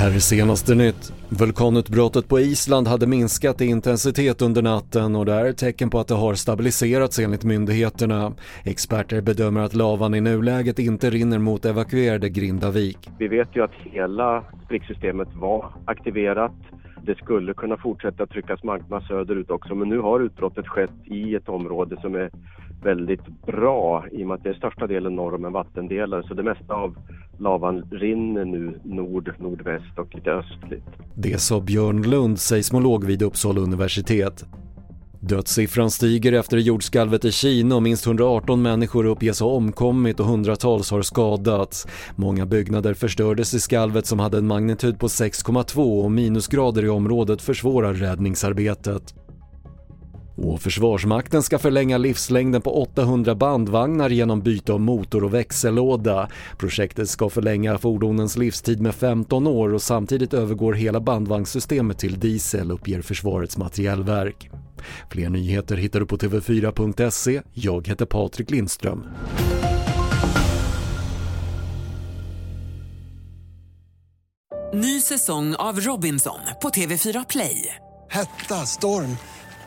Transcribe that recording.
Här är senaste nytt. Vulkanutbrottet på Island hade minskat i intensitet under natten och det är ett tecken på att det har stabiliserats enligt myndigheterna. Experter bedömer att lavan i nuläget inte rinner mot evakuerade Grindavik. Vi vet ju att hela spricksystemet var aktiverat. Det skulle kunna fortsätta tryckas magma söderut också men nu har utbrottet skett i ett område som är väldigt bra i och med att det är största delen norr om en vattendelare så det mesta av lavan rinner nu nord, nordväst och lite östligt. Det sa Björn Lund, seismolog vid Uppsala universitet. Dödssiffran stiger efter jordskalvet i Kina och minst 118 människor uppges ha omkommit och hundratals har skadats. Många byggnader förstördes i skalvet som hade en magnitud på 6,2 och minusgrader i området försvårar räddningsarbetet. Och Försvarsmakten ska förlänga livslängden på 800 bandvagnar genom byte av motor och växellåda. Projektet ska förlänga fordonens livstid med 15 år och samtidigt övergår hela bandvagnssystemet till diesel, uppger Försvarets materielverk. Fler nyheter hittar du på TV4.se. Jag heter Patrik Lindström. Ny säsong av Robinson på TV4 Play. Hetta, storm,